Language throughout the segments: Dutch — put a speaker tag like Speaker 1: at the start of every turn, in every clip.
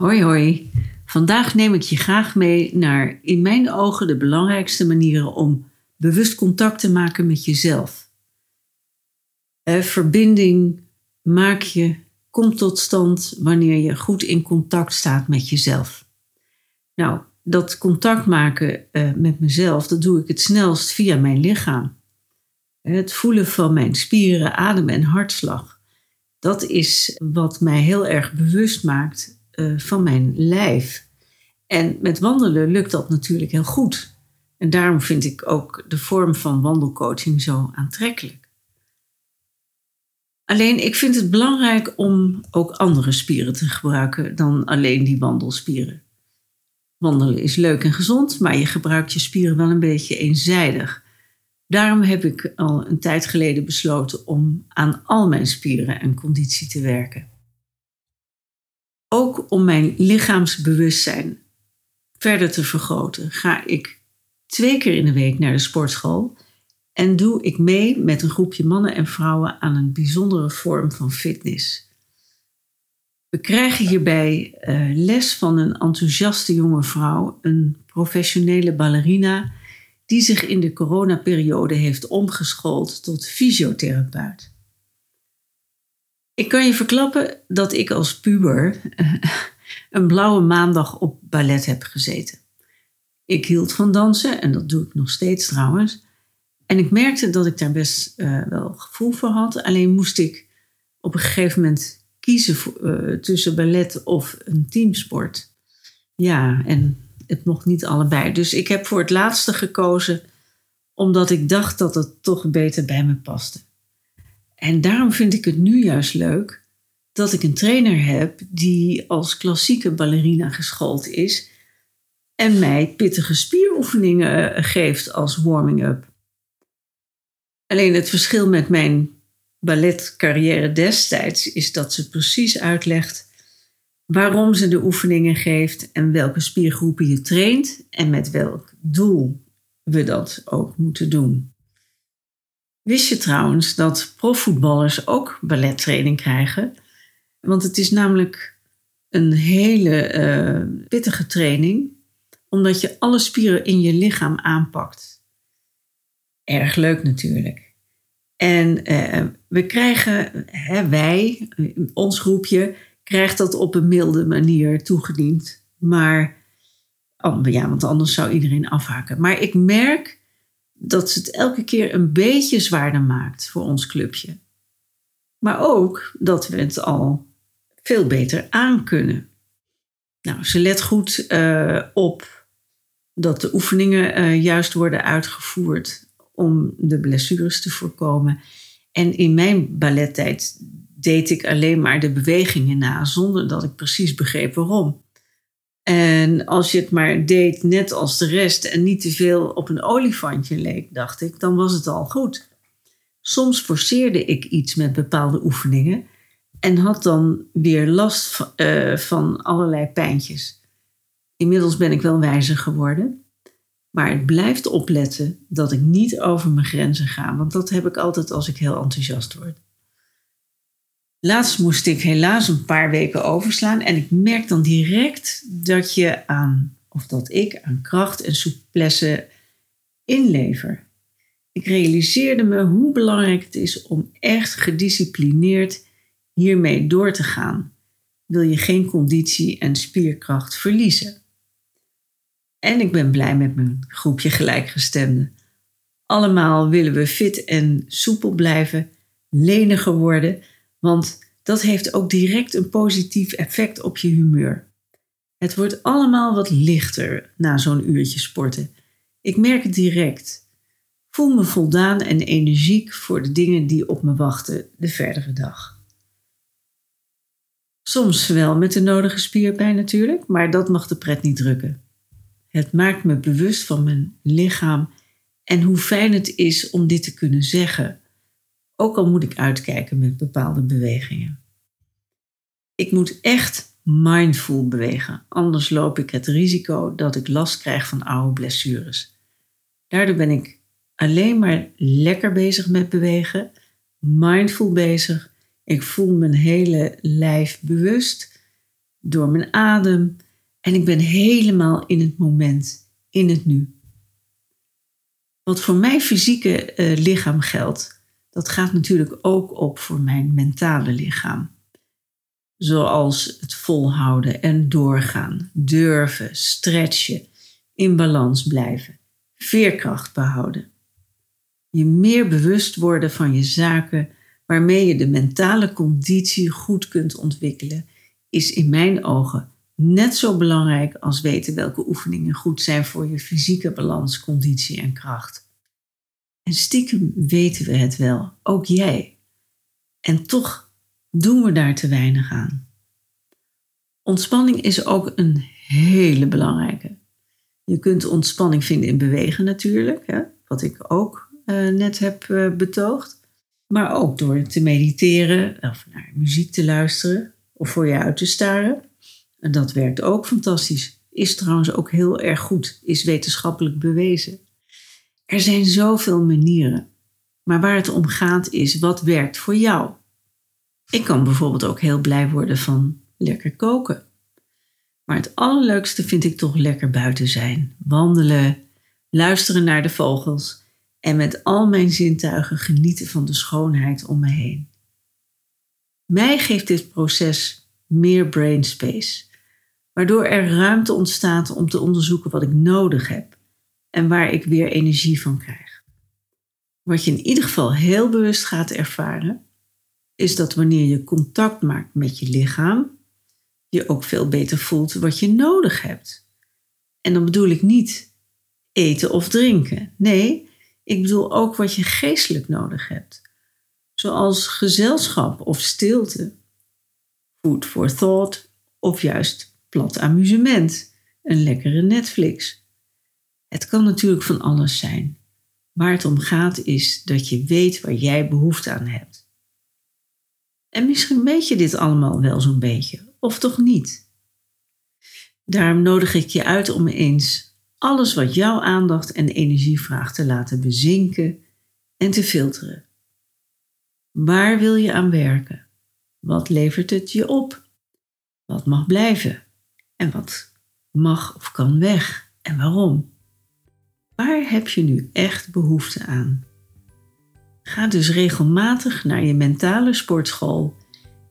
Speaker 1: Hoi hoi. Vandaag neem ik je graag mee naar in mijn ogen de belangrijkste manieren om bewust contact te maken met jezelf. Eh, verbinding maak je, komt tot stand wanneer je goed in contact staat met jezelf. Nou, dat contact maken eh, met mezelf, dat doe ik het snelst via mijn lichaam. Het voelen van mijn spieren, adem en hartslag. Dat is wat mij heel erg bewust maakt eh, van mijn lijf. En met wandelen lukt dat natuurlijk heel goed. En daarom vind ik ook de vorm van wandelcoaching zo aantrekkelijk. Alleen ik vind het belangrijk om ook andere spieren te gebruiken dan alleen die wandelspieren. Wandelen is leuk en gezond, maar je gebruikt je spieren wel een beetje eenzijdig. Daarom heb ik al een tijd geleden besloten om aan al mijn spieren en conditie te werken. Ook om mijn lichaamsbewustzijn verder te vergroten, ga ik twee keer in de week naar de sportschool en doe ik mee met een groepje mannen en vrouwen aan een bijzondere vorm van fitness. We krijgen hierbij uh, les van een enthousiaste jonge vrouw, een professionele ballerina, die zich in de coronaperiode heeft omgeschoold tot fysiotherapeut. Ik kan je verklappen dat ik als puber een blauwe maandag op ballet heb gezeten. Ik hield van dansen en dat doe ik nog steeds trouwens. En ik merkte dat ik daar best uh, wel gevoel voor had. Alleen moest ik op een gegeven moment kiezen uh, tussen ballet of een teamsport. Ja, en het mocht niet allebei. Dus ik heb voor het laatste gekozen omdat ik dacht dat het toch beter bij me paste. En daarom vind ik het nu juist leuk dat ik een trainer heb die als klassieke ballerina geschoold is en mij pittige spieroefeningen eh, geeft als warming-up. Alleen het verschil met mijn balletcarrière destijds is dat ze precies uitlegt waarom ze de oefeningen geeft en welke spiergroepen je traint en met welk doel we dat ook moeten doen. Wist je trouwens dat profvoetballers ook ballettraining krijgen? Want het is namelijk een hele uh, pittige training, omdat je alle spieren in je lichaam aanpakt. Erg leuk natuurlijk. En uh, we krijgen, hè, wij, ons groepje, krijgt dat op een milde manier toegediend. Maar, oh, ja, want anders zou iedereen afhaken. Maar ik merk dat ze het elke keer een beetje zwaarder maakt voor ons clubje. Maar ook dat we het al veel beter aan kunnen. Nou, ze let goed uh, op dat de oefeningen uh, juist worden uitgevoerd om de blessures te voorkomen. En in mijn ballettijd deed ik alleen maar de bewegingen na, zonder dat ik precies begreep waarom. En als je het maar deed net als de rest en niet te veel op een olifantje leek, dacht ik, dan was het al goed. Soms forceerde ik iets met bepaalde oefeningen en had dan weer last van, uh, van allerlei pijntjes. Inmiddels ben ik wel wijzer geworden, maar het blijft opletten dat ik niet over mijn grenzen ga, want dat heb ik altijd als ik heel enthousiast word. Laatst moest ik helaas een paar weken overslaan en ik merk dan direct dat je aan, of dat ik aan kracht en souplesse inlever. Ik realiseerde me hoe belangrijk het is om echt gedisciplineerd hiermee door te gaan. Wil je geen conditie en spierkracht verliezen? En ik ben blij met mijn groepje gelijkgestemden. Allemaal willen we fit en soepel blijven, leniger worden want dat heeft ook direct een positief effect op je humeur. Het wordt allemaal wat lichter na zo'n uurtje sporten. Ik merk het direct. voel me voldaan en energiek voor de dingen die op me wachten de verdere dag. Soms wel met de nodige spierpijn natuurlijk, maar dat mag de pret niet drukken. Het maakt me bewust van mijn lichaam en hoe fijn het is om dit te kunnen zeggen, ook al moet ik uitkijken met bepaalde bewegingen. Ik moet echt mindful bewegen, anders loop ik het risico dat ik last krijg van oude blessures. Daardoor ben ik alleen maar lekker bezig met bewegen, mindful bezig. Ik voel mijn hele lijf bewust door mijn adem en ik ben helemaal in het moment, in het nu. Wat voor mijn fysieke uh, lichaam geldt, dat gaat natuurlijk ook op voor mijn mentale lichaam. Zoals het volhouden en doorgaan, durven, stretchen, in balans blijven, veerkracht behouden. Je meer bewust worden van je zaken waarmee je de mentale conditie goed kunt ontwikkelen, is in mijn ogen net zo belangrijk als weten welke oefeningen goed zijn voor je fysieke balans, conditie en kracht. Stiekem weten we het wel, ook jij. En toch doen we daar te weinig aan. Ontspanning is ook een hele belangrijke. Je kunt ontspanning vinden in bewegen natuurlijk, hè, wat ik ook uh, net heb uh, betoogd. Maar ook door te mediteren of naar muziek te luisteren of voor je uit te staren. En dat werkt ook fantastisch. Is trouwens ook heel erg goed, is wetenschappelijk bewezen. Er zijn zoveel manieren. Maar waar het om gaat is wat werkt voor jou. Ik kan bijvoorbeeld ook heel blij worden van lekker koken. Maar het allerleukste vind ik toch lekker buiten zijn, wandelen, luisteren naar de vogels en met al mijn zintuigen genieten van de schoonheid om me heen. Mij geeft dit proces meer brain space, waardoor er ruimte ontstaat om te onderzoeken wat ik nodig heb en waar ik weer energie van krijg. Wat je in ieder geval heel bewust gaat ervaren, is dat wanneer je contact maakt met je lichaam, je ook veel beter voelt wat je nodig hebt. En dan bedoel ik niet eten of drinken. Nee, ik bedoel ook wat je geestelijk nodig hebt. Zoals gezelschap of stilte, food for thought of juist plat amusement, een lekkere Netflix. Het kan natuurlijk van alles zijn. Waar het om gaat is dat je weet waar jij behoefte aan hebt. En misschien weet je dit allemaal wel zo'n beetje, of toch niet? Daarom nodig ik je uit om eens alles wat jouw aandacht en energie vraagt te laten bezinken en te filteren. Waar wil je aan werken? Wat levert het je op? Wat mag blijven? En wat mag of kan weg? En waarom? Waar heb je nu echt behoefte aan? Ga dus regelmatig naar je mentale sportschool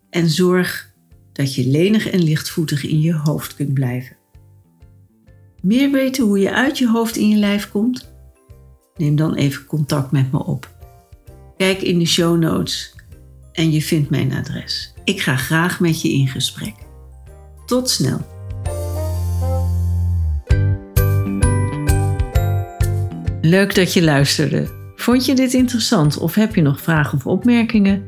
Speaker 1: en zorg dat je lenig en lichtvoetig in je hoofd kunt blijven. Meer weten hoe je uit je hoofd in je lijf komt? Neem dan even contact met me op. Kijk in de show notes en je vindt mijn adres. Ik ga graag met je in gesprek. Tot snel. Leuk dat je luisterde. Vond je dit interessant of heb je nog vragen of opmerkingen?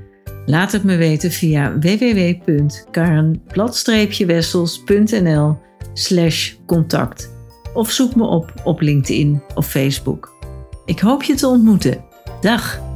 Speaker 1: Laat het me weten via www.karenbladstreepjewessels.nl slash contact of zoek me op op LinkedIn of Facebook. Ik hoop je te ontmoeten. Dag!